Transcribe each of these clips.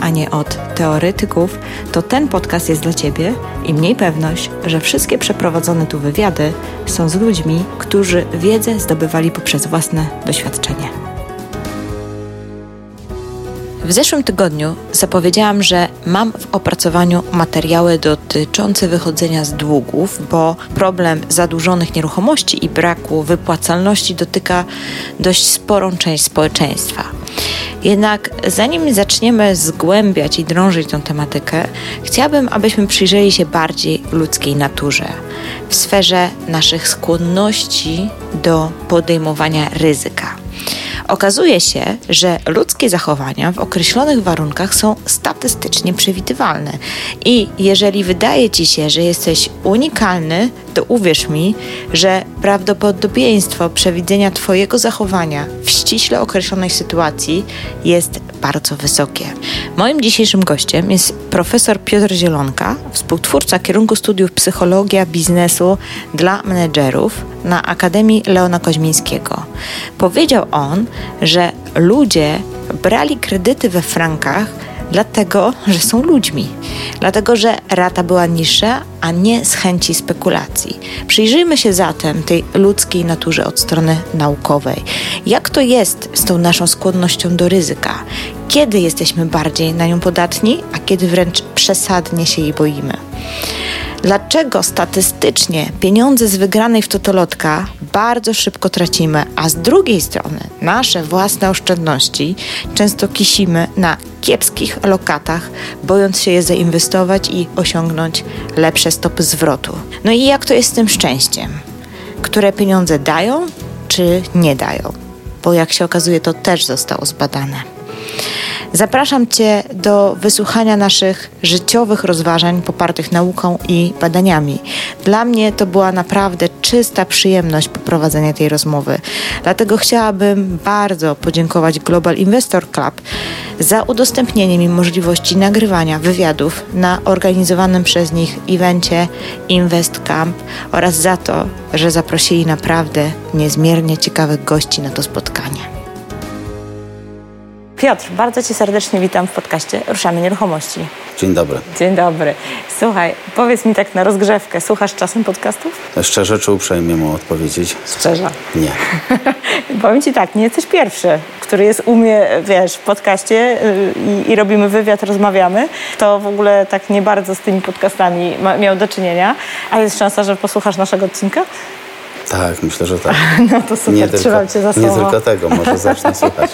a nie od teoretyków, to ten podcast jest dla Ciebie i mniej pewność, że wszystkie przeprowadzone tu wywiady są z ludźmi, którzy wiedzę zdobywali poprzez własne doświadczenie. W zeszłym tygodniu zapowiedziałam, że mam w opracowaniu materiały dotyczące wychodzenia z długów, bo problem zadłużonych nieruchomości i braku wypłacalności dotyka dość sporą część społeczeństwa. Jednak zanim zaczniemy zgłębiać i drążyć tę tematykę, chciałabym, abyśmy przyjrzeli się bardziej ludzkiej naturze, w sferze naszych skłonności do podejmowania ryzyka. Okazuje się, że ludzkie zachowania w określonych warunkach są statystycznie przewidywalne. I jeżeli wydaje ci się, że jesteś unikalny, to uwierz mi, że prawdopodobieństwo przewidzenia Twojego zachowania w ściśle określonej sytuacji jest bardzo wysokie. Moim dzisiejszym gościem jest profesor Piotr Zielonka, współtwórca kierunku studiów psychologia biznesu dla menedżerów na Akademii Leona Koźmińskiego. Powiedział on, że ludzie brali kredyty we frankach dlatego, że są ludźmi, dlatego, że rata była niższa, a nie z chęci spekulacji. Przyjrzyjmy się zatem tej ludzkiej naturze od strony naukowej. Jak to jest z tą naszą skłonnością do ryzyka? Kiedy jesteśmy bardziej na nią podatni, a kiedy wręcz przesadnie się jej boimy? Dlaczego statystycznie pieniądze z wygranej w totolotka bardzo szybko tracimy, a z drugiej strony nasze własne oszczędności często kisimy na kiepskich lokatach, bojąc się je zainwestować i osiągnąć lepsze stopy zwrotu. No i jak to jest z tym szczęściem? Które pieniądze dają, czy nie dają? Bo jak się okazuje, to też zostało zbadane. Zapraszam Cię do wysłuchania naszych życiowych rozważań popartych nauką i badaniami. Dla mnie to była naprawdę czysta przyjemność poprowadzenia tej rozmowy. Dlatego chciałabym bardzo podziękować Global Investor Club za udostępnienie mi możliwości nagrywania wywiadów na organizowanym przez nich evencie Invest Camp oraz za to, że zaprosili naprawdę niezmiernie ciekawych gości na to spotkanie. Piotr, bardzo Cię serdecznie witam w podcaście Ruszamy Nieruchomości. Dzień dobry. Dzień dobry. Słuchaj, powiedz mi tak na rozgrzewkę, słuchasz czasem podcastów? Szczerze czy uprzejmie mu odpowiedzieć? Szczerze. Nie. Powiem Ci tak, nie jesteś pierwszy, który jest u mnie, wiesz, w podcaście y, i, i robimy wywiad, rozmawiamy. To w ogóle tak nie bardzo z tymi podcastami ma, miał do czynienia. A jest szansa, że posłuchasz naszego odcinka? Tak, myślę, że tak. No to super, nie trzymam tylko, Cię za słowo. Nie tylko tego, może zacznę słuchać.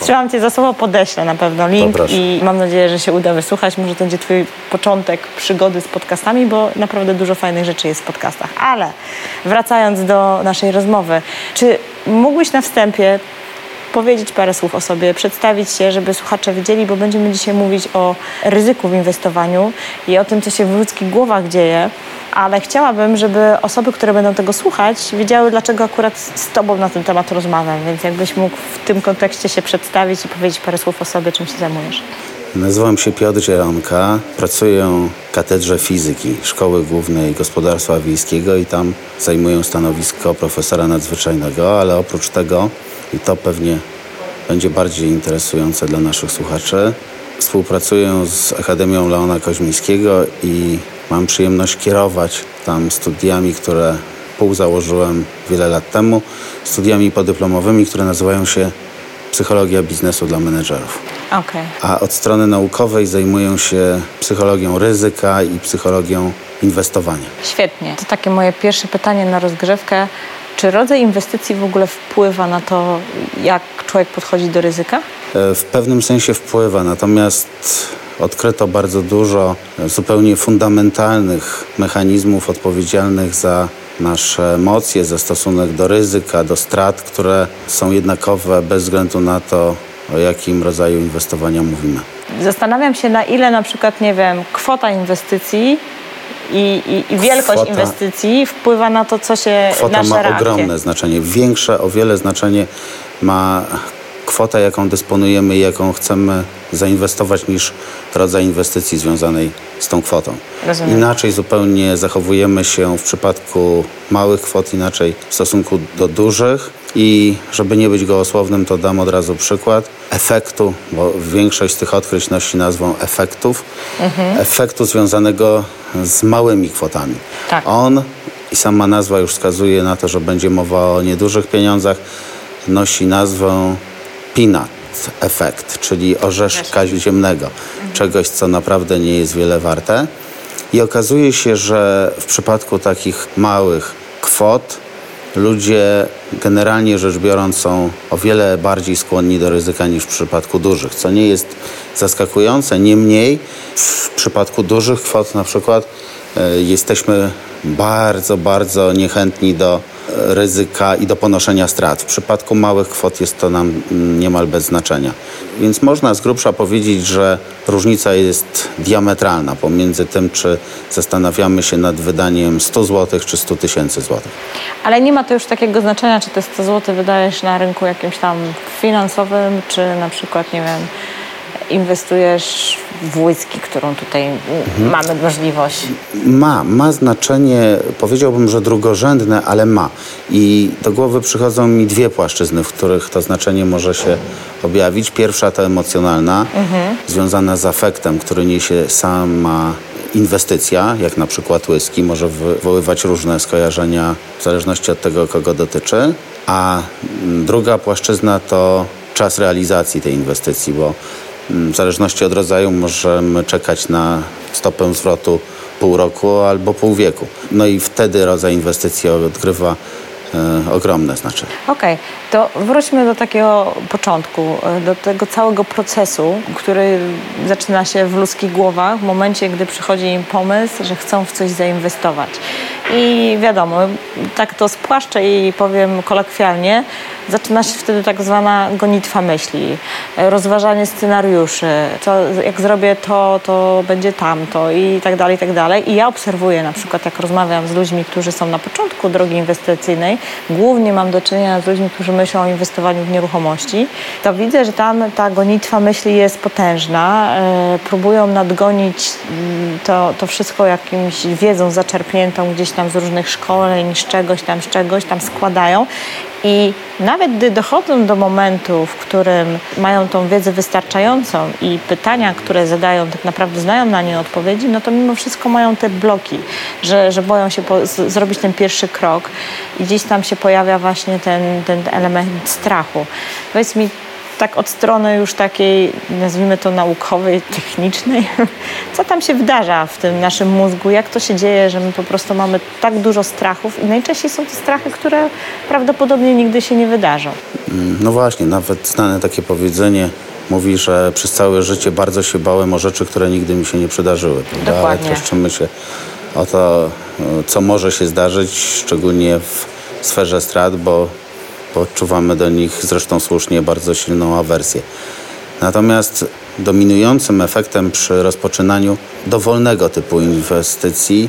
trzymam Cię za słowo, podeślę na pewno link Poproszę. i mam nadzieję, że się uda wysłuchać. Może to będzie Twój początek przygody z podcastami, bo naprawdę dużo fajnych rzeczy jest w podcastach. Ale wracając do naszej rozmowy, czy mógłbyś na wstępie powiedzieć parę słów o sobie, przedstawić się, żeby słuchacze wiedzieli, bo będziemy dzisiaj mówić o ryzyku w inwestowaniu i o tym, co się w ludzkich głowach dzieje, ale chciałabym, żeby osoby, które będą tego słuchać, wiedziały, dlaczego akurat z Tobą na ten temat rozmawiam, więc jakbyś mógł w tym kontekście się przedstawić i powiedzieć parę słów o sobie, czym się zajmujesz. Nazywam się Piotr Zielonka, pracuję w katedrze fizyki Szkoły Głównej Gospodarstwa Wiejskiego i tam zajmuję stanowisko profesora nadzwyczajnego, ale oprócz tego i to pewnie będzie bardziej interesujące dla naszych słuchaczy. Współpracuję z Akademią Leona Koźmińskiego i mam przyjemność kierować tam studiami, które półzałożyłem wiele lat temu, studiami podyplomowymi, które nazywają się Psychologia biznesu dla menedżerów. Okay. A od strony naukowej zajmuję się psychologią ryzyka i psychologią inwestowania. Świetnie. To takie moje pierwsze pytanie na rozgrzewkę. Czy rodzaj inwestycji w ogóle wpływa na to, jak człowiek podchodzi do ryzyka? E, w pewnym sensie wpływa, natomiast odkryto bardzo dużo zupełnie fundamentalnych mechanizmów odpowiedzialnych za nasze emocje, za stosunek do ryzyka, do strat, które są jednakowe bez względu na to, o jakim rodzaju inwestowania mówimy. Zastanawiam się, na ile na przykład, nie wiem, kwota inwestycji i, i, i wielkość kwota, inwestycji wpływa na to, co się kwota nasze ma reakcje. ogromne znaczenie. Większe o wiele znaczenie ma kwota, jaką dysponujemy i jaką chcemy zainwestować, niż rodzaj inwestycji związanej z tą kwotą. Rozumiem. Inaczej zupełnie zachowujemy się w przypadku małych kwot, inaczej w stosunku do dużych. I żeby nie być gołosłownym, to dam od razu przykład efektu, bo większość z tych odkryć nosi nazwą efektów, mhm. efektu związanego z małymi kwotami. Tak. On i sama nazwa już wskazuje na to, że będzie mowa o niedużych pieniądzach, nosi nazwę peanut efekt, czyli orzeszka ziemnego, czegoś, co naprawdę nie jest wiele warte. I okazuje się, że w przypadku takich małych kwot ludzie generalnie rzecz biorąc są o wiele bardziej skłonni do ryzyka niż w przypadku dużych, co nie jest zaskakujące. Niemniej w przypadku dużych kwot na przykład e, jesteśmy bardzo, bardzo niechętni do ryzyka i do ponoszenia strat. W przypadku małych kwot jest to nam niemal bez znaczenia. Więc można z grubsza powiedzieć, że różnica jest diametralna pomiędzy tym, czy zastanawiamy się nad wydaniem 100 zł czy 100 tysięcy złotych. Ale nie ma to już takiego znaczenia, czy te 100 zł wydajesz na rynku jakimś tam finansowym, czy na przykład, nie wiem, inwestujesz w whisky, którą tutaj mhm. mamy możliwość? Ma, ma znaczenie, powiedziałbym, że drugorzędne, ale ma. I do głowy przychodzą mi dwie płaszczyzny, w których to znaczenie może się objawić. Pierwsza to emocjonalna, mhm. związana z afektem, który niesie sama inwestycja, jak na przykład whisky, może wywoływać różne skojarzenia w zależności od tego, kogo dotyczy. A druga płaszczyzna to czas realizacji tej inwestycji, bo w zależności od rodzaju możemy czekać na stopę zwrotu pół roku albo pół wieku. No i wtedy rodzaj inwestycji odgrywa e, ogromne znaczenie. Okej, okay. to wróćmy do takiego początku, e, do tego całego procesu, który zaczyna się w ludzkich głowach w momencie, gdy przychodzi im pomysł, że chcą w coś zainwestować. I wiadomo, tak to spłaszczę i powiem kolokwialnie, zaczyna się wtedy tak zwana gonitwa myśli, rozważanie scenariuszy, co, jak zrobię to, to będzie tamto i tak dalej, i tak dalej. I ja obserwuję na przykład, jak rozmawiam z ludźmi, którzy są na początku drogi inwestycyjnej, głównie mam do czynienia z ludźmi, którzy myślą o inwestowaniu w nieruchomości, to widzę, że tam ta gonitwa myśli jest potężna. E, próbują nadgonić mm, to, to wszystko jakimś wiedzą zaczerpniętą gdzieś tam z różnych szkoleń, z czegoś tam, z czegoś tam składają i nawet gdy dochodzą do momentu, w którym mają tą wiedzę wystarczającą i pytania, które zadają, tak naprawdę znają na nie odpowiedzi, no to mimo wszystko mają te bloki, że, że boją się po, z, zrobić ten pierwszy krok i gdzieś tam się pojawia właśnie ten, ten element strachu. Powiedz mi, tak od strony już takiej, nazwijmy to naukowej, technicznej, co tam się wydarza w tym naszym mózgu, jak to się dzieje, że my po prostu mamy tak dużo strachów i najczęściej są to strachy, które prawdopodobnie nigdy się nie wydarzą. Mm, no właśnie, nawet znane takie powiedzenie mówi, że przez całe życie bardzo się bałem o rzeczy, które nigdy mi się nie przydarzyły. Prawda? Dokładnie. Ale troszczymy się o to, co może się zdarzyć, szczególnie w sferze strat, bo odczuwamy do nich zresztą słusznie bardzo silną awersję. Natomiast dominującym efektem przy rozpoczynaniu dowolnego typu inwestycji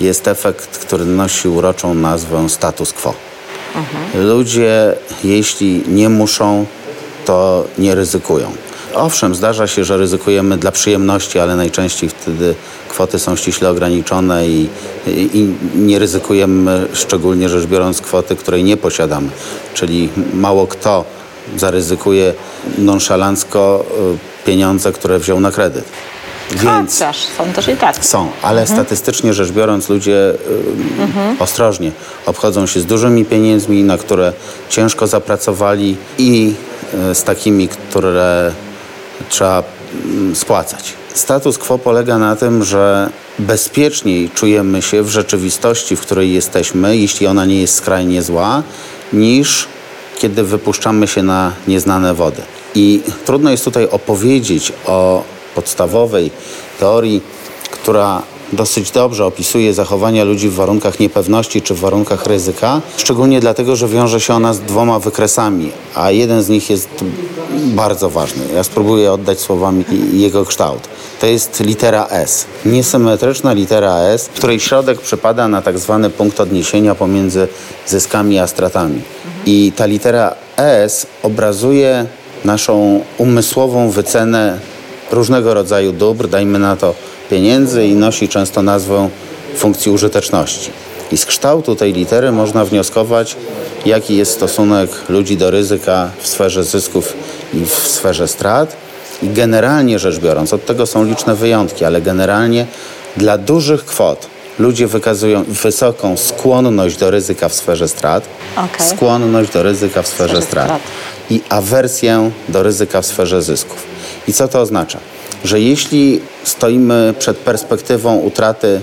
jest efekt, który nosi uroczą nazwę status quo. Ludzie, jeśli nie muszą, to nie ryzykują. Owszem, zdarza się, że ryzykujemy dla przyjemności, ale najczęściej wtedy kwoty są ściśle ograniczone i, i, i, nie ryzykujemy, szczególnie rzecz biorąc, kwoty, której nie posiadamy. Czyli mało kto zaryzykuje nonszalancko y, pieniądze, które wziął na kredyt. Więc Chociaż są też i tak. Są, ale mhm. statystycznie rzecz biorąc ludzie y, mhm. ostrożnie obchodzą się z dużymi pieniędzmi, na które ciężko zapracowali i y, z takimi, które trzeba mm, spłacać. Status quo polega na tym, że bezpieczniej czujemy się w rzeczywistości, w której jesteśmy, jeśli ona nie jest skrajnie zła, niż kiedy wypuszczamy się na nieznane wody. I trudno jest tutaj opowiedzieć o podstawowej teorii, która dosyć dobrze opisuje zachowania ludzi w warunkach niepewności czy w warunkach ryzyka, szczególnie dlatego, że wiąże się ona z dwoma wykresami, a jeden z nich jest bardzo ważny. Ja spróbuję oddać słowami jego kształt. to jest litera S. Niesymetryczna litera S, której środek przypada na tak zwany punkt odniesienia pomiędzy zyskami a stratami. I ta litera S obrazuje naszą umysłową wycenę różnego rodzaju dóbr, dajmy na to pieniędzy i nosi często nazwę funkcji użyteczności. I z kształtu tej litery można wnioskować, jaki jest stosunek ludzi do ryzyka w sferze zysków i w sferze strat. I generalnie rzecz biorąc, od tego są liczne wyjątki, ale generalnie dla dużych kwot ludzie wykazują wysoką skłonność do ryzyka w sferze strat, okay. skłonność do ryzyka w sferze, w sferze strat, strat i awersję do ryzyka w sferze zysków. I co to oznacza? Że jeśli stoimy przed perspektywą utraty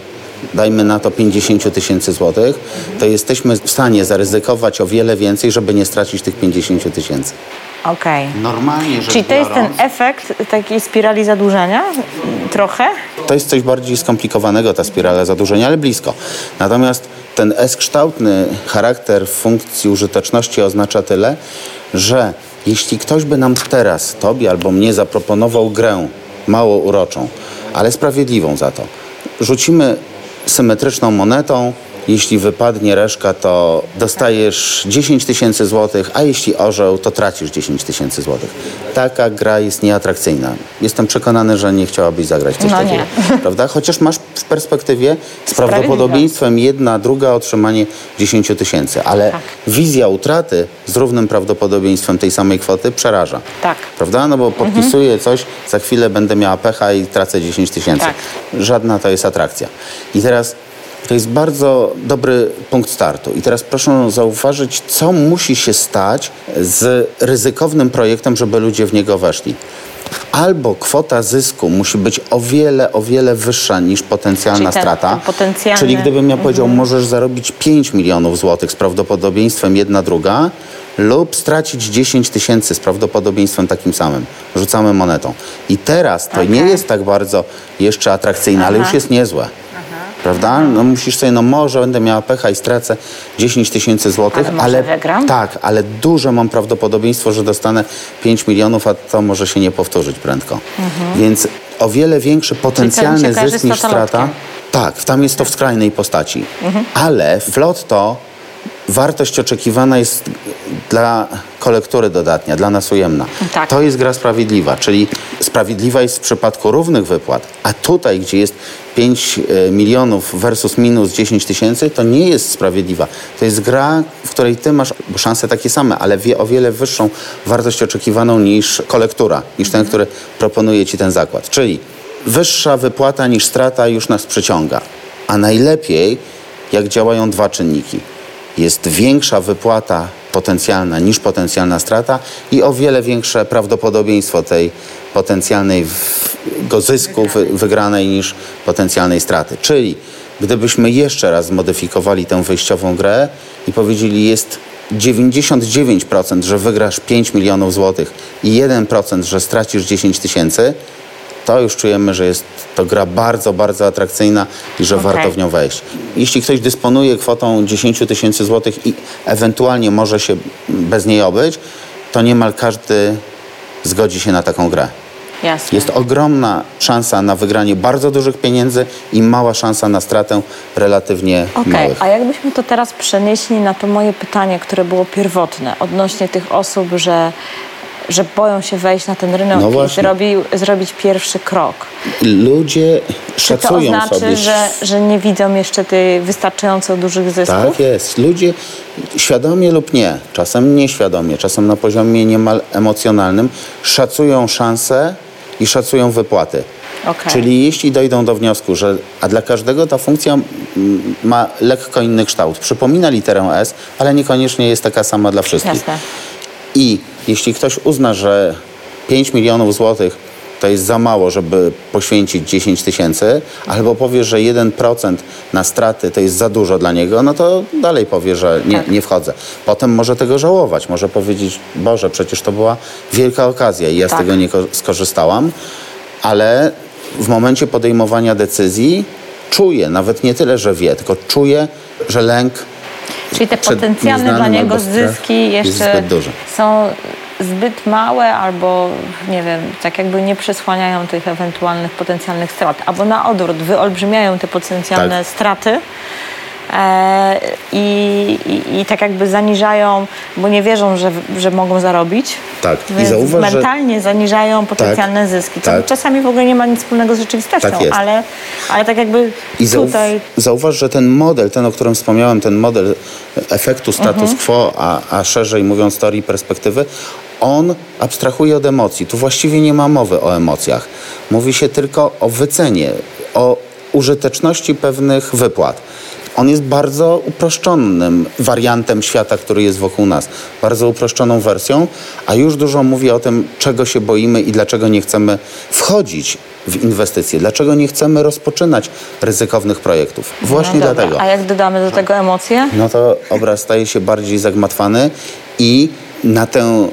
dajmy na to 50 tysięcy złotych, to jesteśmy w stanie zaryzykować o wiele więcej, żeby nie stracić tych 50 tysięcy. Okej. Okay. Normalnie rzecz Czyli to jest ten efekt takiej spirali zadłużenia? Trochę? To jest coś bardziej skomplikowanego, ta spirala zadłużenia, ale blisko. Natomiast ten S-kształtny charakter funkcji użyteczności oznacza tyle, że jeśli ktoś by nam teraz, tobie albo mnie, zaproponował grę mało uroczą, ale sprawiedliwą za to, rzucimy symetryczną monetą, jeśli wypadnie reszka, to dostajesz 10 tysięcy złotych, a jeśli orzeł, to tracisz 10 tysięcy złotych. Taka gra jest nieatrakcyjna. Jestem przekonany, że nie chciałabyś zagrać coś no takiego. Nie. Prawda? Chociaż masz w perspektywie z prawdopodobieństwem jedna, druga otrzymanie 10 tysięcy. Ale tak. wizja utraty z równym prawdopodobieństwem tej samej kwoty przeraża. Tak. Prawda? No bo podpisuję mhm. coś, za chwilę będę miała pecha i tracę 10 tysięcy. Tak. Żadna to jest atrakcja. I teraz to jest bardzo dobry punkt startu. I teraz proszę zauważyć, co musi się stać z ryzykownym projektem, żeby ludzie w niego weszli. Albo kwota zysku musi być o wiele, o wiele wyższa niż potencjalna Czyli strata. Potencjalny... Czyli gdybym ja powiedział, mhm. możesz zarobić 5 milionów złotych z prawdopodobieństwem jedna druga, lub stracić 10 tysięcy z prawdopodobieństwem takim samym. Rzucamy monetą. I teraz to okay. nie jest tak bardzo jeszcze atrakcyjne, Aha. ale już jest niezłe prawda? No musisz sobie, no może będę miała pecha i stracę 10 tysięcy złotych, ale, ale wygram? tak, ale duże mam prawdopodobieństwo, że dostanę 5 milionów, a to może się nie powtórzyć prędko. Mhm. Więc o wiele większy potencjalny zysk niż strata. Tak, tam jest to w skrajnej postaci. Mhm. Ale w lotto wartość oczekiwana jest dla kolektury dodatnia, dla nas ujemna. Tak. To jest gra sprawiedliwa, czyli sprawiedliwa jest w przypadku równych wypłat, a tutaj, gdzie jest 5 e, milionów versus minus 10 tysięcy, to nie jest sprawiedliwa. To jest gra, w której ty masz szanse takie same, ale wie, o wiele wyższą wartość oczekiwaną niż kolektura, niż ten, mhm. który proponuje ci ten zakład. Czyli wyższa wypłata niż strata już nas przyciąga. A najlepiej, jak działają dwa czynniki – jest większa wypłata potencjalna niż potencjalna strata i o wiele większe prawdopodobieństwo tej potencjalnej go zysku wygranej niż potencjalnej straty. Czyli gdybyśmy jeszcze raz zmodyfikowali tę wyjściową grę i powiedzieli jest 99%, że wygrasz 5 milionów złotych i 1%, że stracisz 10 tysięcy, to już czujemy, że jest to gra bardzo, bardzo atrakcyjna i że okay. warto w nią wejść. Jeśli ktoś dysponuje kwotą 10 tysięcy złotych i ewentualnie może się bez niej obyć, to niemal każdy zgodzi się na taką grę. Jasne. Jest ogromna szansa na wygranie bardzo dużych pieniędzy i mała szansa na stratę relatywnie okay. małych. A jakbyśmy to teraz przenieśli na to moje pytanie, które było pierwotne odnośnie tych osób, że że boją się wejść na ten rynek no i zrobił, zrobić pierwszy krok. Ludzie szacują Czy to oznaczy, sobie... że, że nie widzą jeszcze tych wystarczająco dużych zysków? Tak jest. Ludzie świadomie lub nie, czasem nieświadomie, czasem na poziomie niemal emocjonalnym, szacują szanse i szacują wypłaty. Okay. Czyli jeśli dojdą do wniosku, że a dla każdego ta funkcja ma lekko inny kształt, przypomina literę S, ale niekoniecznie jest taka sama dla wszystkich. Jasne. I jeśli ktoś uzna, że 5 milionów złotych to jest za mało, żeby poświęcić 10 tysięcy, albo powie, że 1% na straty to jest za dużo dla niego, no to dalej powie, że nie, tak. nie wchodzę. Potem może tego żałować, może powiedzieć, Boże, przecież to była wielka okazja i ja tak. z tego nie skorzystałam, ale w momencie podejmowania decyzji czuje, nawet nie tyle, że wie, tylko czuje, że lęk Czyli te potencjalne dla niego zyski jeszcze są zbyt małe albo, nie wiem, tak jakby nie przesłaniają tych ewentualnych potencjalnych strat, albo na odwrót, wyolbrzymiają te potencjalne tak. straty. E, I, i, i, tak jakby zaniżają, bo nie wierzą, że, że mogą zarobić. Tak. I zauważ, mentalnie że... zaniżają potencjalne tak, zyski, co tak. czasami w ogóle nie ma nic wspólnego z rzeczywistością, tak ale, ale tak jakby I tutaj... Zauważ, że ten model, ten, o którym wspomniałem, ten model efektu status mhm. quo, a, a szerzej mówiąc teorii perspektywy, on abstrahuje od emocji. Tu właściwie nie ma mowy o emocjach. Mówi się tylko o wycenie, o użyteczności pewnych wypłat. On jest bardzo uproszczonym wariantem świata, który jest wokół nas. Bardzo uproszczoną wersją, a już dużo mówi o tym, czego się boimy i dlaczego nie chcemy wchodzić w inwestycje. Dlaczego nie chcemy rozpoczynać ryzykownych projektów? Właśnie no dlatego. A jak dodamy do tego emocje? No to obraz staje się bardziej zagmatwany i na tę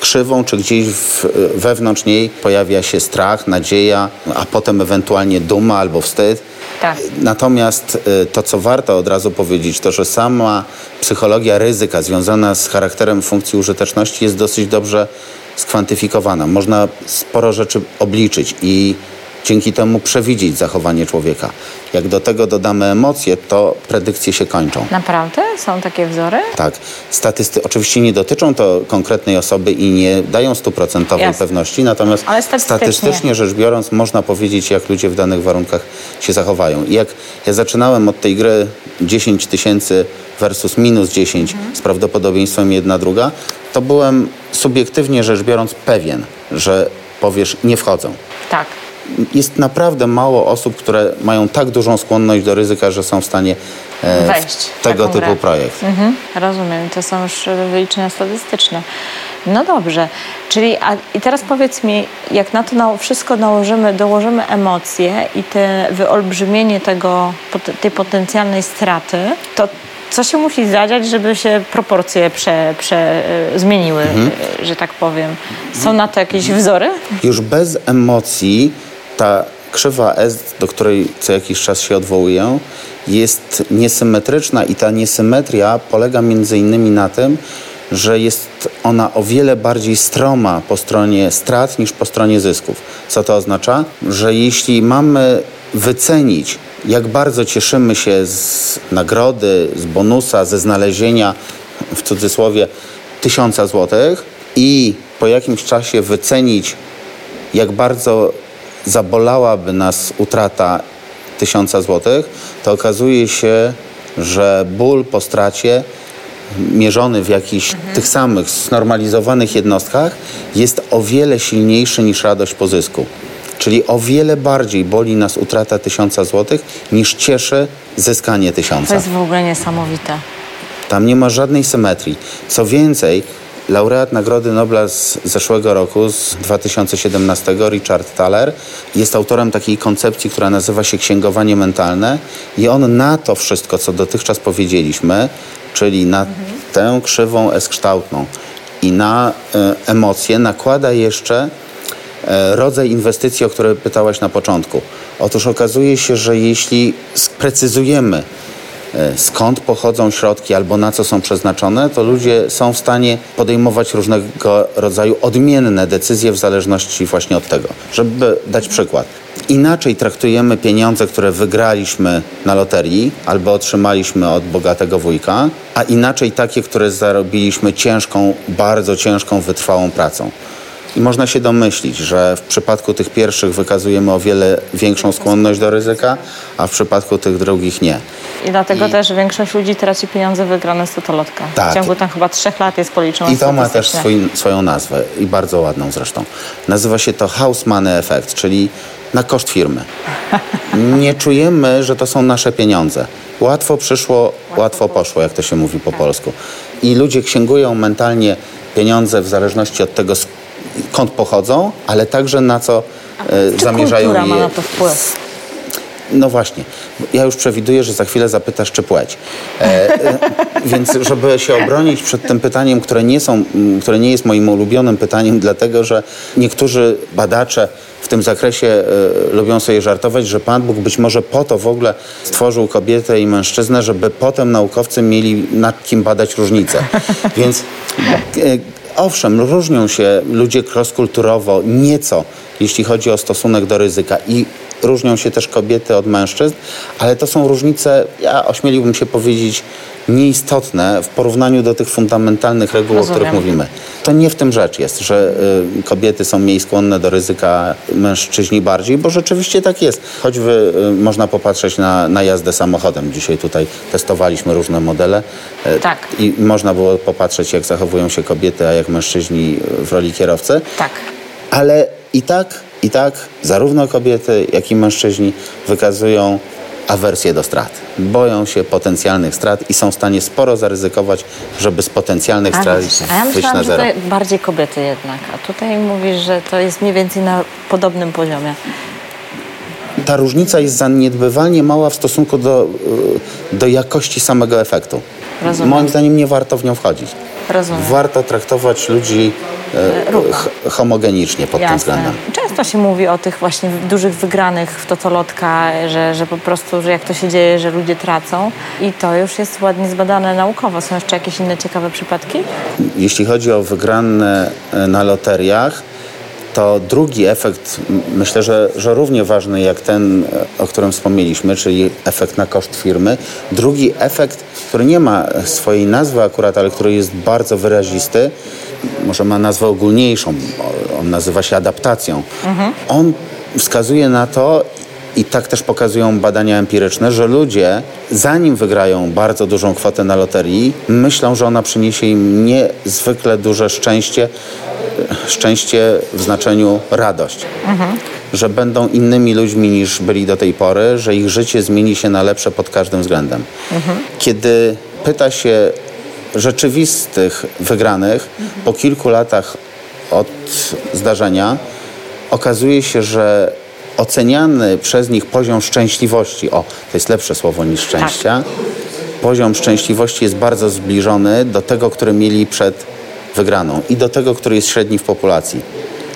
krzywą, czy gdzieś w, wewnątrz niej pojawia się strach, nadzieja, a potem ewentualnie duma albo wstyd. Tak. Natomiast y, to, co warto od razu powiedzieć, to, że sama psychologia ryzyka związana z charakterem funkcji użyteczności jest dosyć dobrze skwantyfikowana. Można sporo rzeczy obliczyć i dzięki temu przewidzieć zachowanie człowieka. Jak do tego dodamy emocje, to predykcje się kończą. Naprawdę? Są takie wzory? Tak. Statysty oczywiście nie dotyczą to konkretnej osoby i nie dają stuprocentowej pewności, natomiast statystycznie. statystycznie rzecz biorąc można powiedzieć, jak ludzie w danych warunkach się zachowają. I jak ja zaczynałem od tej gry 10 tysięcy versus minus 10 mhm. z prawdopodobieństwem jedna druga, to byłem subiektywnie rzecz biorąc pewien, że powiesz nie wchodzą. Tak jest naprawdę mało osób, które mają tak dużą skłonność do ryzyka, że są w stanie e, wejść w tego typu grę. projekt. Mhm, rozumiem, to są już wyliczenia statystyczne. No dobrze, czyli a, i teraz powiedz mi, jak na to na, wszystko nałożymy, dołożymy emocje i te wyolbrzymienie tego, tej potencjalnej straty, to co się musi zadziać, żeby się proporcje prze, prze, e, zmieniły, mhm. E, że tak powiem? Są na to jakieś wzory? Już bez emocji ta krzywa S, do której co jakiś czas się odwołuję, jest niesymetryczna i ta niesymetria polega między innymi na tym, że jest ona o wiele bardziej stroma po stronie strat niż po stronie zysków. Co to oznacza? Że jeśli mamy wycenić, jak bardzo cieszymy się z nagrody, z bonusa, ze znalezienia, w cudzysłowie, tysiąca złotych i po jakimś czasie wycenić, jak bardzo zabolałaby nas utrata tysiąca złotych, to okazuje się, że ból po stracie mierzony w jakichś mhm. tych samych znormalizowanych jednostkach jest o wiele silniejszy niż radość po zysku. Czyli o wiele bardziej boli nas utrata tysiąca złotych niż cieszy zyskanie tysiąca. To jest w ogóle niesamowite. Tam nie ma żadnej symetrii. Co więcej, Laureat Nagrody Nobla z zeszłego roku, z 2017, Richard Thaler, jest autorem takiej koncepcji, która nazywa się księgowanie mentalne i on na to wszystko, co dotychczas powiedzieliśmy, czyli na mhm. tę krzywą S-kształtną i na y, emocje nakłada jeszcze y, rodzaj inwestycji, o które pytałaś na początku. Otóż okazuje się, że jeśli sprecyzujemy E, skąd pochodzą środki albo na co są przeznaczone, to ludzie są w stanie podejmować różnego rodzaju odmienne decyzje w zależności właśnie od tego. Żeby dać przykład. Inaczej traktujemy pieniądze, które wygraliśmy na loterii albo otrzymaliśmy od bogatego wujka, a inaczej takie, które zarobiliśmy ciężką, bardzo ciężką, wytrwałą pracą. I można się domyślić, że w przypadku tych pierwszych wykazujemy o wiele większą skłonność do ryzyka, a w przypadku tych drugich nie. I dlatego I... też większość ludzi traci pieniądze wygrane z totolotka. Tak. W ciągu tam chyba trzech lat jest policzone I to ma też swój, swoją nazwę i bardzo ładną zresztą. Nazywa się to house money effect, czyli na koszt firmy. Nie czujemy, że to są nasze pieniądze. Łatwo przyszło, łatwo poszło, jak to się mówi po polsku. I ludzie księgują mentalnie pieniądze w zależności od tego, skąd pochodzą, ale także na co e, zamierzają je. ma na to wpływ? No właśnie. Ja już przewiduję, że za chwilę zapytasz, czy płeć. E, e, więc żeby się obronić przed tym pytaniem, które nie, są, które nie jest moim ulubionym pytaniem, dlatego że niektórzy badacze w tym zakresie e, lubią sobie żartować, że Pan Bóg być może po to w ogóle stworzył kobietę i mężczyznę, żeby potem naukowcy mieli nad kim badać różnice. Więc e, owszem, różnią się ludzie cross-kulturowo nieco, jeśli chodzi o stosunek do ryzyka i różnią się też kobiety od mężczyzn, ale to są różnice, ja ośmieliłbym się powiedzieć, nieistotne w porównaniu do tych fundamentalnych reguł, Rozumiem. o których mówimy. To nie w tym rzecz jest, że y, kobiety są mniej skłonne do ryzyka, mężczyźni bardziej, bo rzeczywiście tak jest. Choćby y, można popatrzeć na, na jazdę samochodem. Dzisiaj tutaj testowaliśmy różne modele y, tak. i można było popatrzeć, jak zachowują się kobiety, a jak mężczyźni w roli kierowcy. Tak. Ale i tak, i tak zarówno kobiety, jak i mężczyźni wykazują awersję do strat. Boją się potencjalnych strat i są w stanie sporo zaryzykować, żeby z potencjalnych a, strat a ja wyjść na zero. Bardziej kobiety jednak, a tutaj mówisz, że to jest mniej więcej na podobnym poziomie. Ta różnica jest zaniedbywalnie mała w stosunku do, y, do jakości samego efektu. Rozumiem. Moim zdaniem nie warto w nią wchodzić. Rozumiem. Warto traktować ludzi e, homogenicznie pod Jasne. tym względem. Często się mówi o tych właśnie dużych wygranych w totolotka, że, że po prostu, że jak to się dzieje, że ludzie tracą i to już jest ładnie zbadane naukowo. Są jeszcze jakieś inne ciekawe przypadki? Jeśli chodzi o wygrane e, na loteriach, to drugi efekt, myślę, że, że równie ważny jak ten, o którym wspomnieliśmy, czyli efekt na koszt firmy. Drugi efekt, który nie ma swojej nazwy akurat, ale który jest bardzo wyrazisty, może ma nazwę ogólniejszą, on nazywa się adaptacją. Mhm. On wskazuje na to, i tak też pokazują badania empiryczne, że ludzie, zanim wygrają bardzo dużą kwotę na loterii, myślą, że ona przyniesie im niezwykle duże szczęście, szczęście w znaczeniu radość. Mhm. Że będą innymi ludźmi niż byli do tej pory, że ich życie zmieni się na lepsze pod każdym względem. Mhm. Kiedy pyta się rzeczywistych wygranych mhm. po kilku latach od zdarzenia, okazuje się, że oceniany przez nich poziom szczęśliwości, o, to jest lepsze słowo niż szczęścia, tak. poziom szczęśliwości jest bardzo zbliżony do tego, który mieli przed wygraną i do tego, który jest średni w populacji.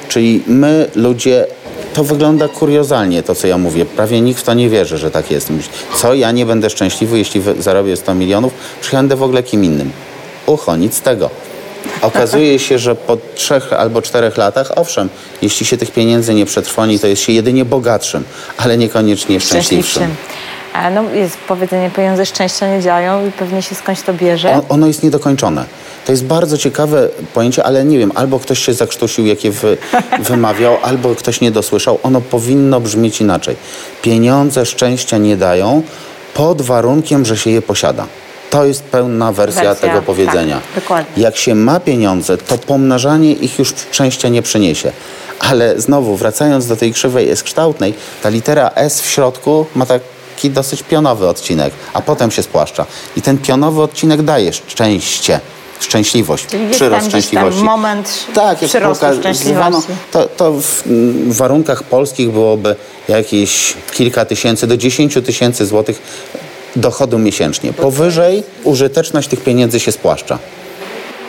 Czyli my, ludzie, to wygląda kuriozalnie, to co ja mówię. Prawie nikt w to nie wierzy, że tak jest. Co, ja nie będę szczęśliwy, jeśli zarobię 100 milionów? Przecież w ogóle kim innym. Ucho, nic z tego. Okazuje się, że po trzech albo czterech latach, owszem, jeśli się tych pieniędzy nie przetrwoni, to jest się jedynie bogatszym, ale niekoniecznie szczęśliwszym. No, jest powiedzenie, pieniądze szczęścia nie działają i pewnie się skądś to bierze. On, ono jest niedokończone. To jest bardzo ciekawe pojęcie, ale nie wiem, albo ktoś się zakrztusił, jakie wy, wymawiał, albo ktoś nie dosłyszał. Ono powinno brzmieć inaczej. Pieniądze szczęścia nie dają pod warunkiem, że się je posiada. To jest pełna wersja, wersja tego powiedzenia. Tak, dokładnie. Jak się ma pieniądze, to pomnażanie ich już szczęścia nie przyniesie. Ale znowu, wracając do tej krzywej S-kształtnej, ta litera S w środku ma taki dosyć pionowy odcinek, a potem się spłaszcza. I ten pionowy odcinek daje szczęście szczęśliwość, Czyli przyrost szczęśliwości. Tam moment tak, jak przyrostu szczęśliwości. To, to w, w, warunkach polskich byłoby jakieś kilka tysięcy do dziesięciu tysięcy złotych dochodu miesięcznie. Powyżej użyteczność tych pieniędzy się spłaszcza.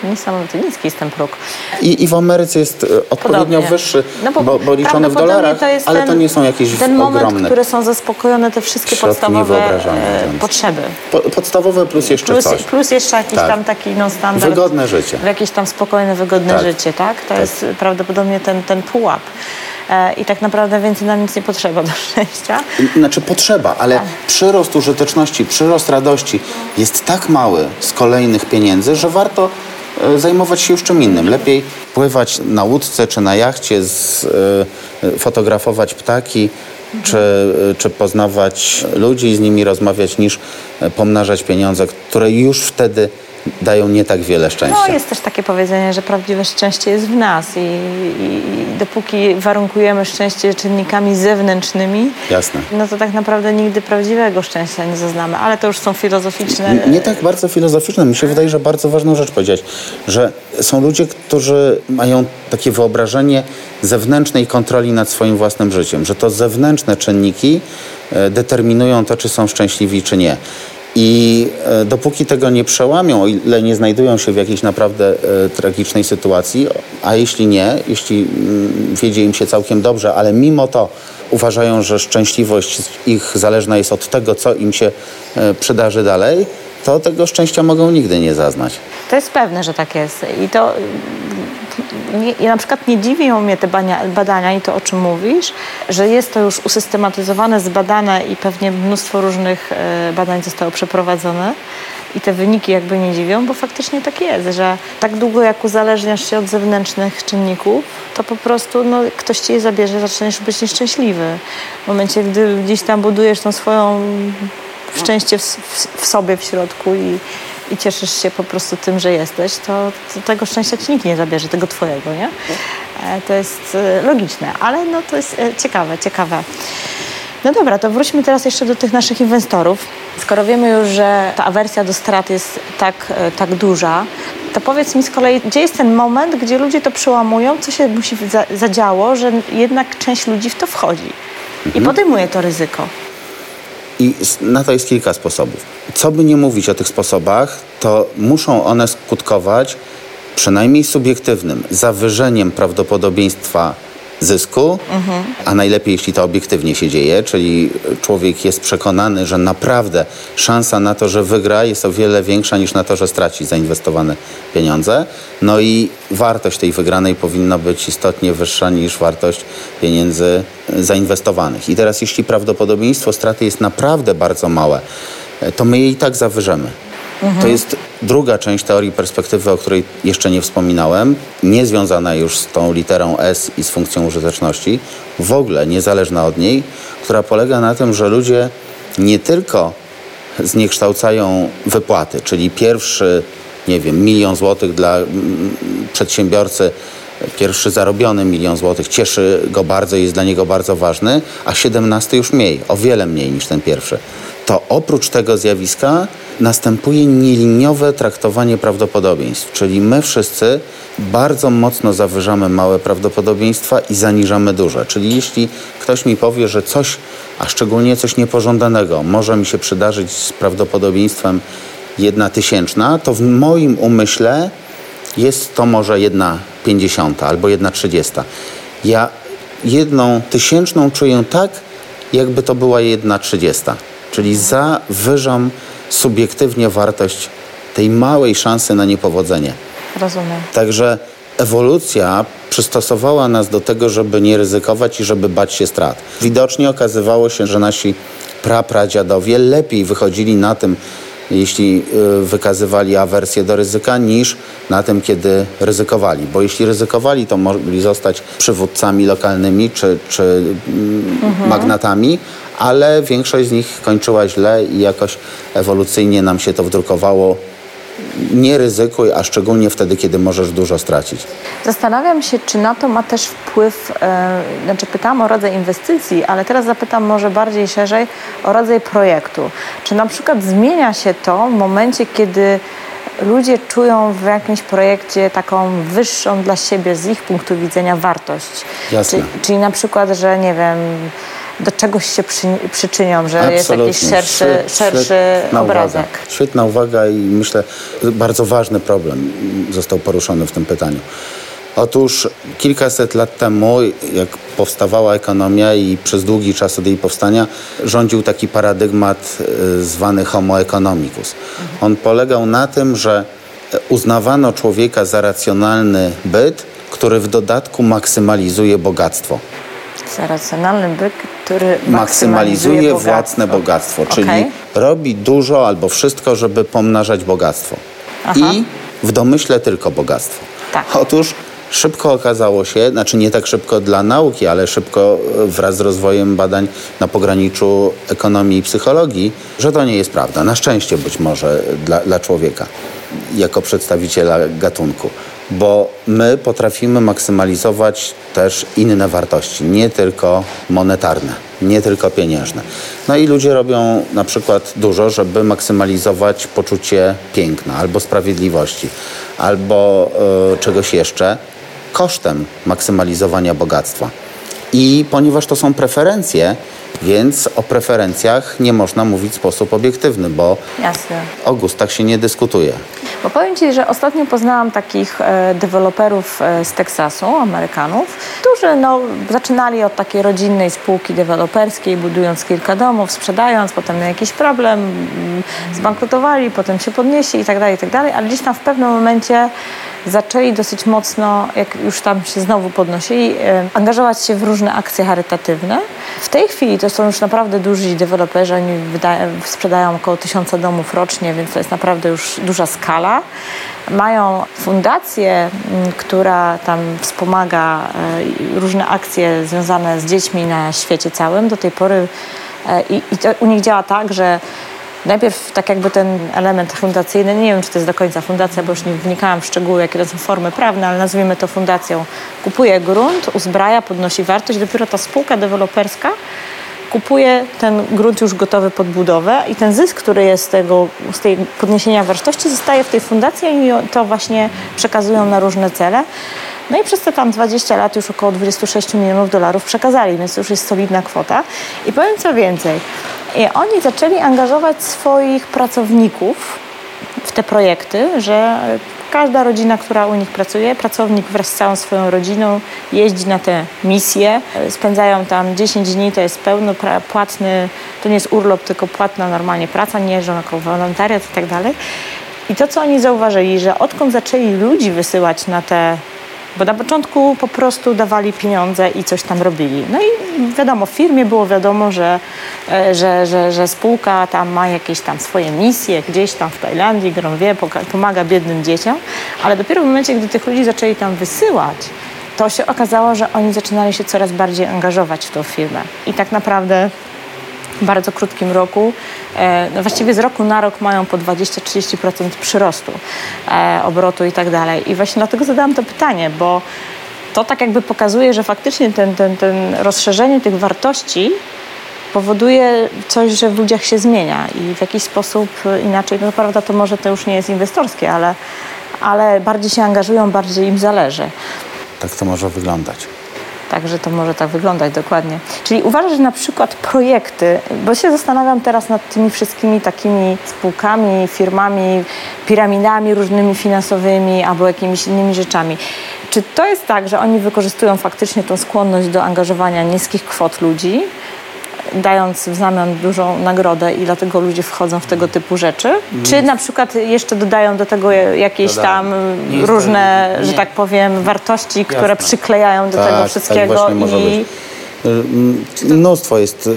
Niesamowity niski jest ten próg. I, I w Ameryce jest e, odpowiednio Podobnie. wyższy, no bo, bo, bo liczony w dolarach, to ale ten, to nie są jakieś ten moment, ogromne. które są zaspokojone te wszystkie podstawowe e, potrzeby. Po, podstawowe plus jeszcze plus, coś. Plus jeszcze jakiś tak. tam taki no, standard. Wygodne życie. Jakieś tam spokojne, wygodne tak. życie, tak? To tak. jest prawdopodobnie ten, ten pułap. E, i tak naprawdę więcej nam nic nie potrzeba do szczęścia. Znaczy potrzeba, ale tak. przyrost użyteczności, przyrost radości jest tak mały z kolejnych pieniędzy, że warto zajmować się już czym innym. Lepiej pływać na łódce czy na jachcie, z, y, fotografować ptaki, czy, czy poznawać ludzi i z nimi rozmawiać, niż pomnażać pieniądze, które już wtedy dają nie tak wiele szczęścia. No jest też takie powiedzenie, że prawdziwe szczęście jest w nas i, i, i dopóki warunkujemy szczęście czynnikami zewnętrznymi, Jasne. no to tak naprawdę nigdy prawdziwego szczęścia nie zaznamy, ale to już są filozoficzne... Nie, nie tak bardzo filozoficzne. Mi się wydaje, że bardzo ważną rzecz powiedzieć, że są ludzie, którzy mają takie wyobrażenie zewnętrznej kontroli nad swoim własnym życiem, że to zewnętrzne czynniki e, determinują to, czy są szczęśliwi, czy nie. I e, dopóki tego nie przełamią, o ile nie znajdują się w jakiejś naprawdę e, tragicznej sytuacji, a jeśli nie, jeśli mm, wiedzie im się całkiem dobrze, ale mimo to uważają, że szczęśliwość ich zależna jest od tego, co im się e, przydarzy dalej, to tego szczęścia mogą nigdy nie zaznać. To jest pewne, że tak jest. I to nie, na przykład nie dziwią mnie te bania, badania i to, o czym mówisz, że jest to już usystematyzowane, zbadane i pewnie mnóstwo różnych e, badań zostało przeprowadzone i te wyniki jakby nie dziwią, bo faktycznie tak jest, że tak długo jak uzależniasz się od zewnętrznych czynników, to po prostu no, ktoś ci je zabierze, zaczniesz być nieszczęśliwy. W momencie, gdy gdzieś tam budujesz tą swoją szczęście w, w, w sobie w środku i, i cieszysz się po prostu tym, że jesteś, to, to, tego szczęścia ci nikt nie zabierze, tego twojego, nie? E, to jest e, logiczne, ale no to jest e, ciekawe, ciekawe. No dobra, to wróćmy teraz jeszcze do tych naszych inwestorów. Skoro wiemy już, że ta awersja do strat jest tak, tak duża, to powiedz mi z kolei, gdzie jest ten moment, gdzie ludzie to przełamują, co się musi zadziało, że jednak część ludzi w to wchodzi i mhm. podejmuje to ryzyko? I na to jest kilka sposobów. Co by nie mówić o tych sposobach, to muszą one skutkować przynajmniej subiektywnym zawyżeniem prawdopodobieństwa zysku, mhm. a najlepiej jeśli to obiektywnie się dzieje, czyli człowiek jest przekonany, że naprawdę szansa na to, że wygra jest o wiele większa niż na to, że straci zainwestowane pieniądze. No i wartość tej wygranej powinna być istotnie wyższa niż wartość pieniędzy zainwestowanych. I teraz jeśli prawdopodobieństwo straty jest naprawdę bardzo małe, to my je i tak zawyżemy. Mhm. To jest druga część teorii perspektywy, o której jeszcze nie wspominałem, nie związana już z tą literą S i z funkcją użyteczności, w ogóle niezależna od niej, która polega na tym, że ludzie nie tylko zniekształcają wypłaty, czyli pierwszy, nie wiem, milion złotych dla mm, przedsiębiorcy pierwszy zarobiony milion złotych cieszy go bardzo i jest dla niego bardzo ważny, a siedemnasty już mniej, o wiele mniej niż ten pierwszy. To oprócz tego zjawiska następuje nieliniowe traktowanie prawdopodobieństw, czyli my wszyscy bardzo mocno zawyżamy małe prawdopodobieństwa i zaniżamy duże. Czyli jeśli ktoś mi powie, że coś, a szczególnie coś niepożądanego, może mi się przydarzyć z prawdopodobieństwem jedna tysięczna, to w moim umyśle jest to może jedna pięćdziesiąta albo jedna trzydziesta. Ja jedną tysięczną czuję tak, jakby to była jedna trzydziesta. Czyli zawyżam subiektywnie wartość tej małej szansy na niepowodzenie. Rozumiem. Także ewolucja przystosowała nas do tego, żeby nie ryzykować i żeby bać się strat. Widocznie okazywało się, że nasi prapradziadowie lepiej wychodzili na tym, jeśli y, wykazywali awersję do ryzyka, niż na tym, kiedy ryzykowali. Bo jeśli ryzykowali, to mogli zostać przywódcami lokalnymi czy, czy mhm. magnatami, ale większość z nich kończyła źle i jakoś ewolucyjnie nam się to wdrukowało nie ryzykuj, a szczególnie wtedy, kiedy możesz dużo stracić. Zastanawiam się, czy na to ma też wpływ, e, znaczy pytałam o rodzaj inwestycji, ale teraz zapytam może bardziej szerzej o rodzaj projektu. Czy na przykład zmienia się to w momencie, kiedy ludzie czują w jakimś projekcie taką wyższą dla siebie z ich punktu widzenia wartość? Jasne. Czyli, czyli na przykład, że nie wiem do czegoś się przy, przyczynią, że Absolutnie. jest jakiś szerszy, Świet, szerszy obrazek. Uwaga. Świetna uwaga i myślę, bardzo ważny problem został poruszony w tym pytaniu. Otóż kilkaset lat temu, jak powstawała ekonomia i przez długi czas od jej powstania, rządził taki paradygmat e, zwany homo economicus. On polegał na tym, że uznawano człowieka za racjonalny byt, który w dodatku maksymalizuje bogactwo. Za racjonalny byt, który maksymalizuje, maksymalizuje bogactwo. własne bogactwo, czyli okay. robi dużo albo wszystko, żeby pomnażać bogactwo. Aha. I w domyśle tylko bogactwo. Tak. Otóż szybko okazało się, znaczy nie tak szybko dla nauki, ale szybko e, wraz z rozwojem badań na pograniczu ekonomii i psychologii, że to nie jest prawda. Na szczęście być może dla, dla człowieka jako przedstawiciela gatunku bo my potrafimy maksymalizować też inne wartości, nie tylko monetarne, nie tylko pieniężne. No i ludzie robią na przykład dużo, żeby maksymalizować poczucie piękna albo sprawiedliwości, albo y, czegoś jeszcze kosztem maksymalizowania bogactwa. I ponieważ to są preferencje, Więc o preferencjach nie można mówić w sposób obiektywny, bo Jasne. o gustach się nie dyskutuje. Bo powiem Ci, że ostatnio poznałam takich e, deweloperów e, z Teksasu, Amerykanów, którzy no, zaczynali od takiej rodzinnej spółki deweloperskiej, budując kilka domów, sprzedając, potem mieli jakiś problem, mm, zbankrutowali, potem się podnieśli i tak dalej, i tak dalej, ale gdzieś tam w pewnym momencie zaczęli dosyć mocno, jak już tam się znowu podnosili, e, angażować się w różne akcje charytatywne. W tej chwili to są już naprawdę duzi deweloperzy, oni wydają, sprzedają około tysiąca domów rocznie, więc to jest naprawdę już duża skala. Mają fundację, m, która tam wspomaga e, różne akcje związane z dziećmi na świecie całym. Do tej pory e, i, i to u nich działa tak, że Najpierw tak jakby ten element fundacyjny, nie wiem czy to jest do końca fundacja, bo już nie wnikałam w szczegóły, jakie to są formy prawne, ale nazwijmy to fundacją. Kupuje grunt, uzbraja, podnosi wartość, dopiero ta spółka deweloperska kupuje ten grunt już gotowy pod budowę i ten zysk, który jest z, tego, z tej podniesienia wartości zostaje w tej fundacji i to właśnie przekazują na różne cele. No i przez te tam 20 lat już około 26 milionów dolarów przekazali, więc to już jest solidna kwota. I powiem co więcej, oni zaczęli angażować swoich pracowników w te projekty, że każda rodzina, która u nich pracuje, pracownik wraz z całą swoją rodziną jeździ na te misje, spędzają tam 10 dni, to jest pełnopłatny, to nie jest urlop, tylko płatna normalnie praca, nie jeżdżą jako wolontariat i tak dalej. I to, co oni zauważyli, że odkąd zaczęli ludzi wysyłać na te bo na początku po prostu dawali pieniądze i coś tam robili. No i wiadomo, w firmie było wiadomo, że, e, że, że, że spółka tam ma jakieś tam swoje misje gdzieś tam w Tajlandii, wie, pomaga biednym dzieciom, ale dopiero w momencie, gdy tych ludzi zaczęli tam wysyłać, to się okazało, że oni zaczynali się coraz bardziej angażować w tą firmę. I tak naprawdę bardzo krótkim roku, e, no właściwie z roku na rok mają po 20-30% przyrostu e, obrotu i tak dalej. I właśnie dlatego zadałam to pytanie, bo to tak jakby pokazuje, że faktycznie ten, ten, ten rozszerzenie tych wartości powoduje coś, że w ludziach się zmienia i w jakiś sposób inaczej, no prawda, to może to już nie jest inwestorskie, ale, ale bardziej się angażują, bardziej im zależy. Tak to może wyglądać. Także to może tak wyglądać dokładnie. Czyli uważasz, że na przykład projekty, bo się zastanawiam teraz nad tymi wszystkimi takimi spółkami, firmami, piramidami różnymi finansowymi albo jakimiś innymi rzeczami. Czy to jest tak, że oni wykorzystują faktycznie tą skłonność do angażowania niskich kwot ludzi, dając w zamian dużą nagrodę i dlatego ludzie wchodzą w tego typu rzeczy? Czy na przykład jeszcze dodają do tego jakieś tam różne, że tak powiem, wartości, Jasne. które przyklejają do tak, tego tak wszystkiego tak i... Mnóstwo jest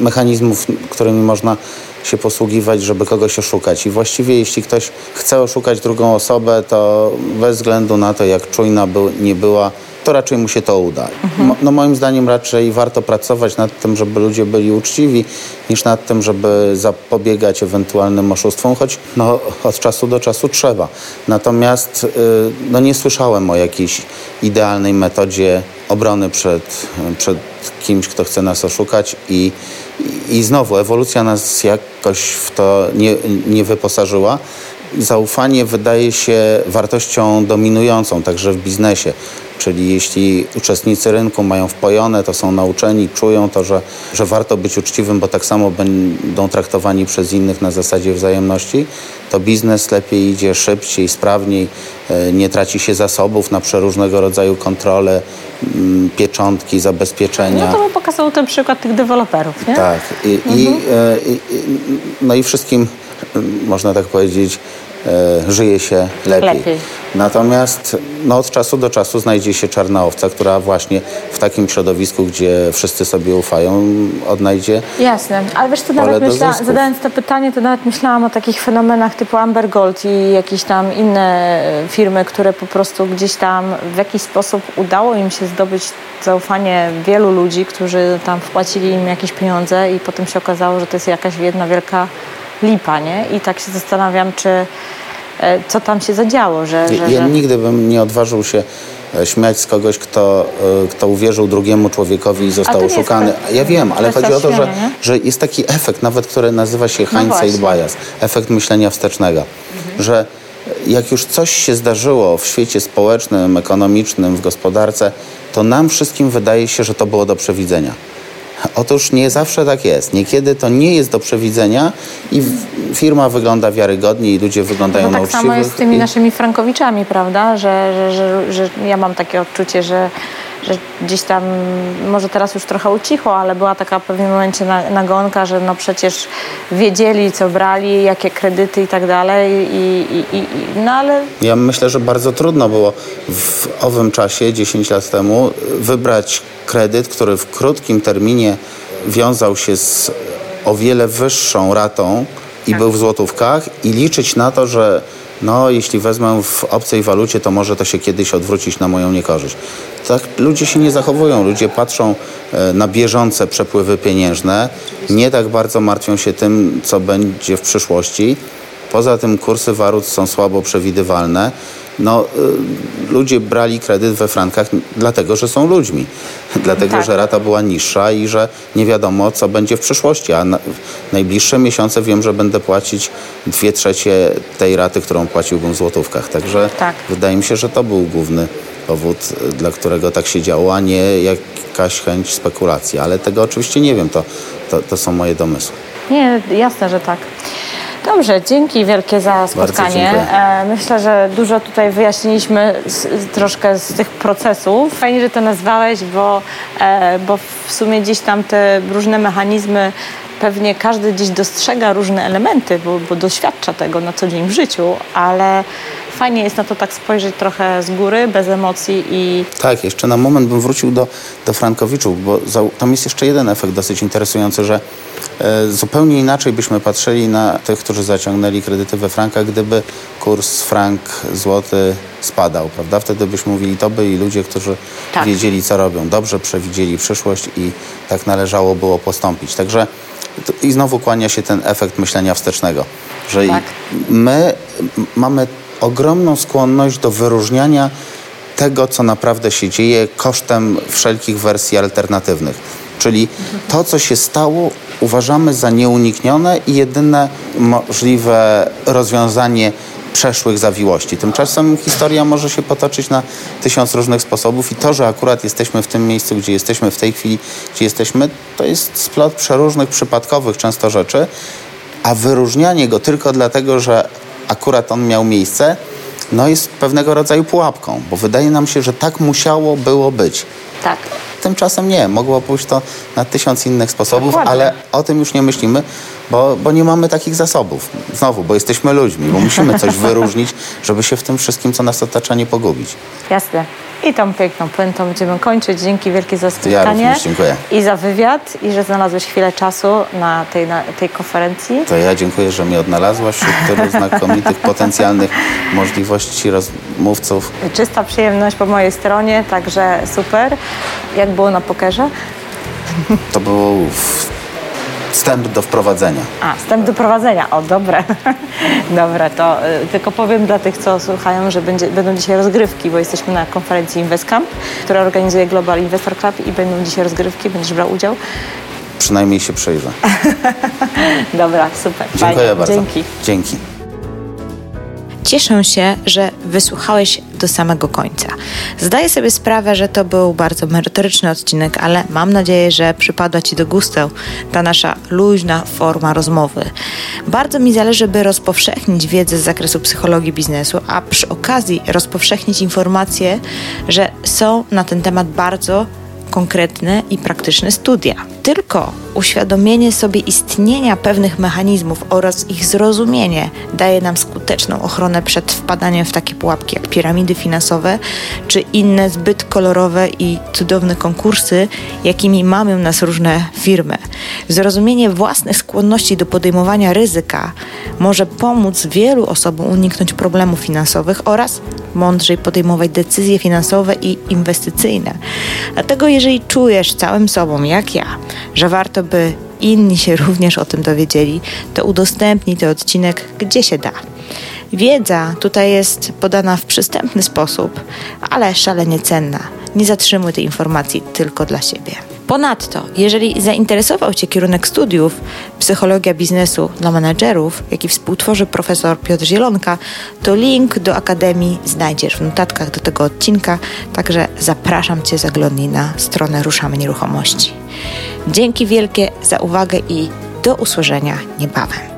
e, mechanizmów, którymi można się posługiwać, żeby kogoś oszukać. I właściwie jeśli ktoś chce oszukać drugą osobę, to bez względu na to, jak czujna był, nie była, to raczej mu się to uda. Mhm. No moim zdaniem raczej warto pracować nad tym, żeby ludzie byli uczciwi, niż nad tym, żeby zapobiegać ewentualnym oszustwom, choć no, od czasu do czasu trzeba. Natomiast y, no, nie słyszałem o jakiejś idealnej metodzie obrony przed, przed kimś, kto chce nas oszukać i, i znowu ewolucja nas jakoś w to nie, nie wyposażyła zaufanie wydaje się wartością dominującą także w biznesie. Czyli jeśli uczestnicy rynku mają wpojone, to są nauczeni, czują to, że, że warto być uczciwym, bo tak samo będą traktowani przez innych na zasadzie wzajemności, to biznes lepiej idzie szybciej, sprawniej, e, nie traci się zasobów na przeróżnego rodzaju kontrole, mm, pieczątki, zabezpieczenia. No to by pokazał ten przykład tych deweloperów, nie? Tak. I, mhm. i, e, i, no i wszystkim, można tak powiedzieć, e, żyje się lepiej. lepiej. Natomiast no, od czasu do czasu znajdzie się czarna owca, która właśnie w takim środowisku, gdzie wszyscy sobie ufają, odnajdzie. Jasne, ale wiesz, to nawet myśla, zadając to pytanie, to nawet myślałam o takich fenomenach typu Amber Gold i jakieś tam inne firmy, które po prostu gdzieś tam w jakiś sposób udało im się zdobyć zaufanie wielu ludzi, którzy tam wpłacili im jakieś pieniądze i potem się okazało, że to jest jakaś jedna wielka lipa, nie? I tak się zastanawiam, czy e, co tam się zadziało, że... że ja nigdy bym nie odważył się e, śmiać z kogoś, kto, e, kto uwierzył drugiemu człowiekowi i został oszukany. Ja wiem, ale chodzi o to, że, że jest taki efekt, nawet który nazywa się no hindsight no bias, efekt myślenia wstecznego, mhm. że jak już coś się zdarzyło w świecie społecznym, ekonomicznym, w gospodarce, to nam wszystkim wydaje się, że to było do przewidzenia Otóż nie zawsze tak jest. Niekiedy to nie jest do przewidzenia i firma wygląda wiarygodnie i ludzie wyglądają no na tak samo jest z tymi i... naszymi frankowiczami, prawda? Że, że, że, że ja mam takie odczucie, że, że gdzieś tam, może teraz już trochę ucichło, ale była taka w pewnym momencie nagonka, że no przecież wiedzieli, co brali, jakie kredyty i tak dalej. I, i, i, no ale... Ja myślę, że bardzo trudno było w owym czasie, 10 lat temu, wybrać kredyt, który w krótkim terminie wiązał się z o wiele wyższą ratą i tak. był w złotówkach i liczyć na to, że no, jeśli wezmę w obcej walucie, to może to się kiedyś odwrócić na moją niekorzyść. Tak ludzie się nie zachowują. Ludzie patrzą e, na bieżące przepływy pieniężne, nie tak bardzo martwią się tym, co będzie w przyszłości. Poza tym kursy walut są słabo przewidywalne no, y, ludzie brali kredyt we frankach dlatego, że są ludźmi. Dlatego, tak. że rata była niższa i że nie wiadomo, co będzie w przyszłości. A na, w najbliższe miesiące wiem, że będę płacić dwie trzecie tej raty, którą płaciłbym w złotówkach. Także tak. wydaje mi się, że to był główny powód, y, dla którego tak się działo, a nie jakaś chęć spekulacji. Ale tego oczywiście nie wiem, to, to, to są moje domysły. Nie, jasne, że tak. Dobrze, dzięki wielkie za spotkanie. E, myślę, że dużo tutaj wyjaśniliśmy z, troszkę z tych procesów. Fajnie, że to nazwałeś, bo, e, bo w sumie gdzieś tam te różne mechanizmy pewnie każdy gdzieś dostrzega różne elementy, bo, bo, doświadcza tego na co dzień w życiu, ale fajnie jest na to tak spojrzeć trochę z góry, bez emocji i... Tak, jeszcze na moment bym wrócił do, do Frankowiczów, bo za, tam jest jeszcze jeden efekt dosyć interesujący, że e, zupełnie inaczej byśmy patrzyli na tych, którzy zaciągnęli kredyty we frankach, gdyby kurs frank złoty spadał, prawda? Wtedy byśmy mówili, to byli ludzie, którzy tak. wiedzieli, co robią, dobrze przewidzieli przyszłość i tak należało było postąpić. Także i znowu kłania się ten efekt myślenia wstecznego, że tak. my mamy ogromną skłonność do wyróżniania tego, co naprawdę się dzieje kosztem wszelkich wersji alternatywnych. Czyli to, co się stało, uważamy za nieuniknione i jedyne możliwe rozwiązanie przeszłych zawiłości. Tymczasem historia może się potoczyć na tysiąc różnych sposobów i to, że akurat jesteśmy w tym miejscu, gdzie jesteśmy w tej chwili, gdzie jesteśmy, to jest splot przeróżnych, przypadkowych często rzeczy, a wyróżnianie go tylko dlatego, że akurat on miał miejsce, no jest pewnego rodzaju pułapką, bo wydaje nam się, że tak musiało było być. Tak. Tymczasem nie, mogło pójść to na tysiąc innych sposobów, Dokładnie. ale o tym już nie myślimy, bo, bo nie mamy takich zasobów. Znowu, bo jesteśmy ludźmi, bo musimy coś wyróżnić, żeby się w tym wszystkim, co nas otacza, nie pogubić. Jasne. I tą piękną puentą będziemy kończyć. Dzięki wielkie za spotkanie. Ja dziękuję. I za wywiad i że znalazłeś chwilę czasu na tej, na tej konferencji. To ja dziękuję, że mnie odnalazłaś wśród tylu znakomitych potencjalnych możliwości rozmówców. Czysta przyjemność po mojej stronie, także super. Jak było na pokerze? To było Wstęp do wprowadzenia. A, wstęp do prowadzenia. O, dobre. dobre, to y, tylko powiem dla tych, co słuchają, że będzie, będą dzisiaj rozgrywki, bo jesteśmy na konferencji InvestCamp, która organizuje Global Investor Club i będą dzisiaj rozgrywki. Będziesz brał udział. Przynajmniej się przejrzę. Dobra, super. Dziękuję Fajnie. bardzo. Dzięki. Dzięki. Cieszę się, że wysłuchałeś do samego końca. Zdaję sobie sprawę, że to był bardzo merytoryczny odcinek, ale mam nadzieję, że przypadła Ci do gustu ta nasza luźna forma rozmowy. Bardzo mi zależy, by rozpowszechnić wiedzę z zakresu psychologii biznesu, a przy okazji rozpowszechnić informacje, że są na ten temat bardzo konkretne i praktyczne studia. Tylko uświadomienie sobie istnienia pewnych mechanizmów oraz ich zrozumienie daje nam skuteczną ochronę przed wpadaniem w takie pułapki jak piramidy finansowe czy inne zbyt kolorowe i cudowne konkursy, jakimi mamy nas różne firmy. Zrozumienie własnych skłonności do podejmowania ryzyka może pomóc wielu osobom uniknąć problemów finansowych oraz mądrzej podejmować decyzje finansowe i inwestycyjne. Dlatego jeżeli czujesz całym sobą, jak ja, że warto by inni się również o tym dowiedzieli, to udostępnij ten odcinek gdzie się da. Wiedza tutaj jest podana w przystępny sposób, ale szalenie cenna. Nie zatrzymuj tej informacji tylko dla siebie. Ponadto, jeżeli zainteresował Cię kierunek studiów Psychologia biznesu dla menedżerów, jaki współtworzy profesor Piotr Zielonka, to link do Akademii znajdziesz w notatkach do tego odcinka, także zapraszam Cię zaglądnij na stronę Ruszamy Nieruchomości. Dzięki wielkie za uwagę i do usłyszenia niebawem.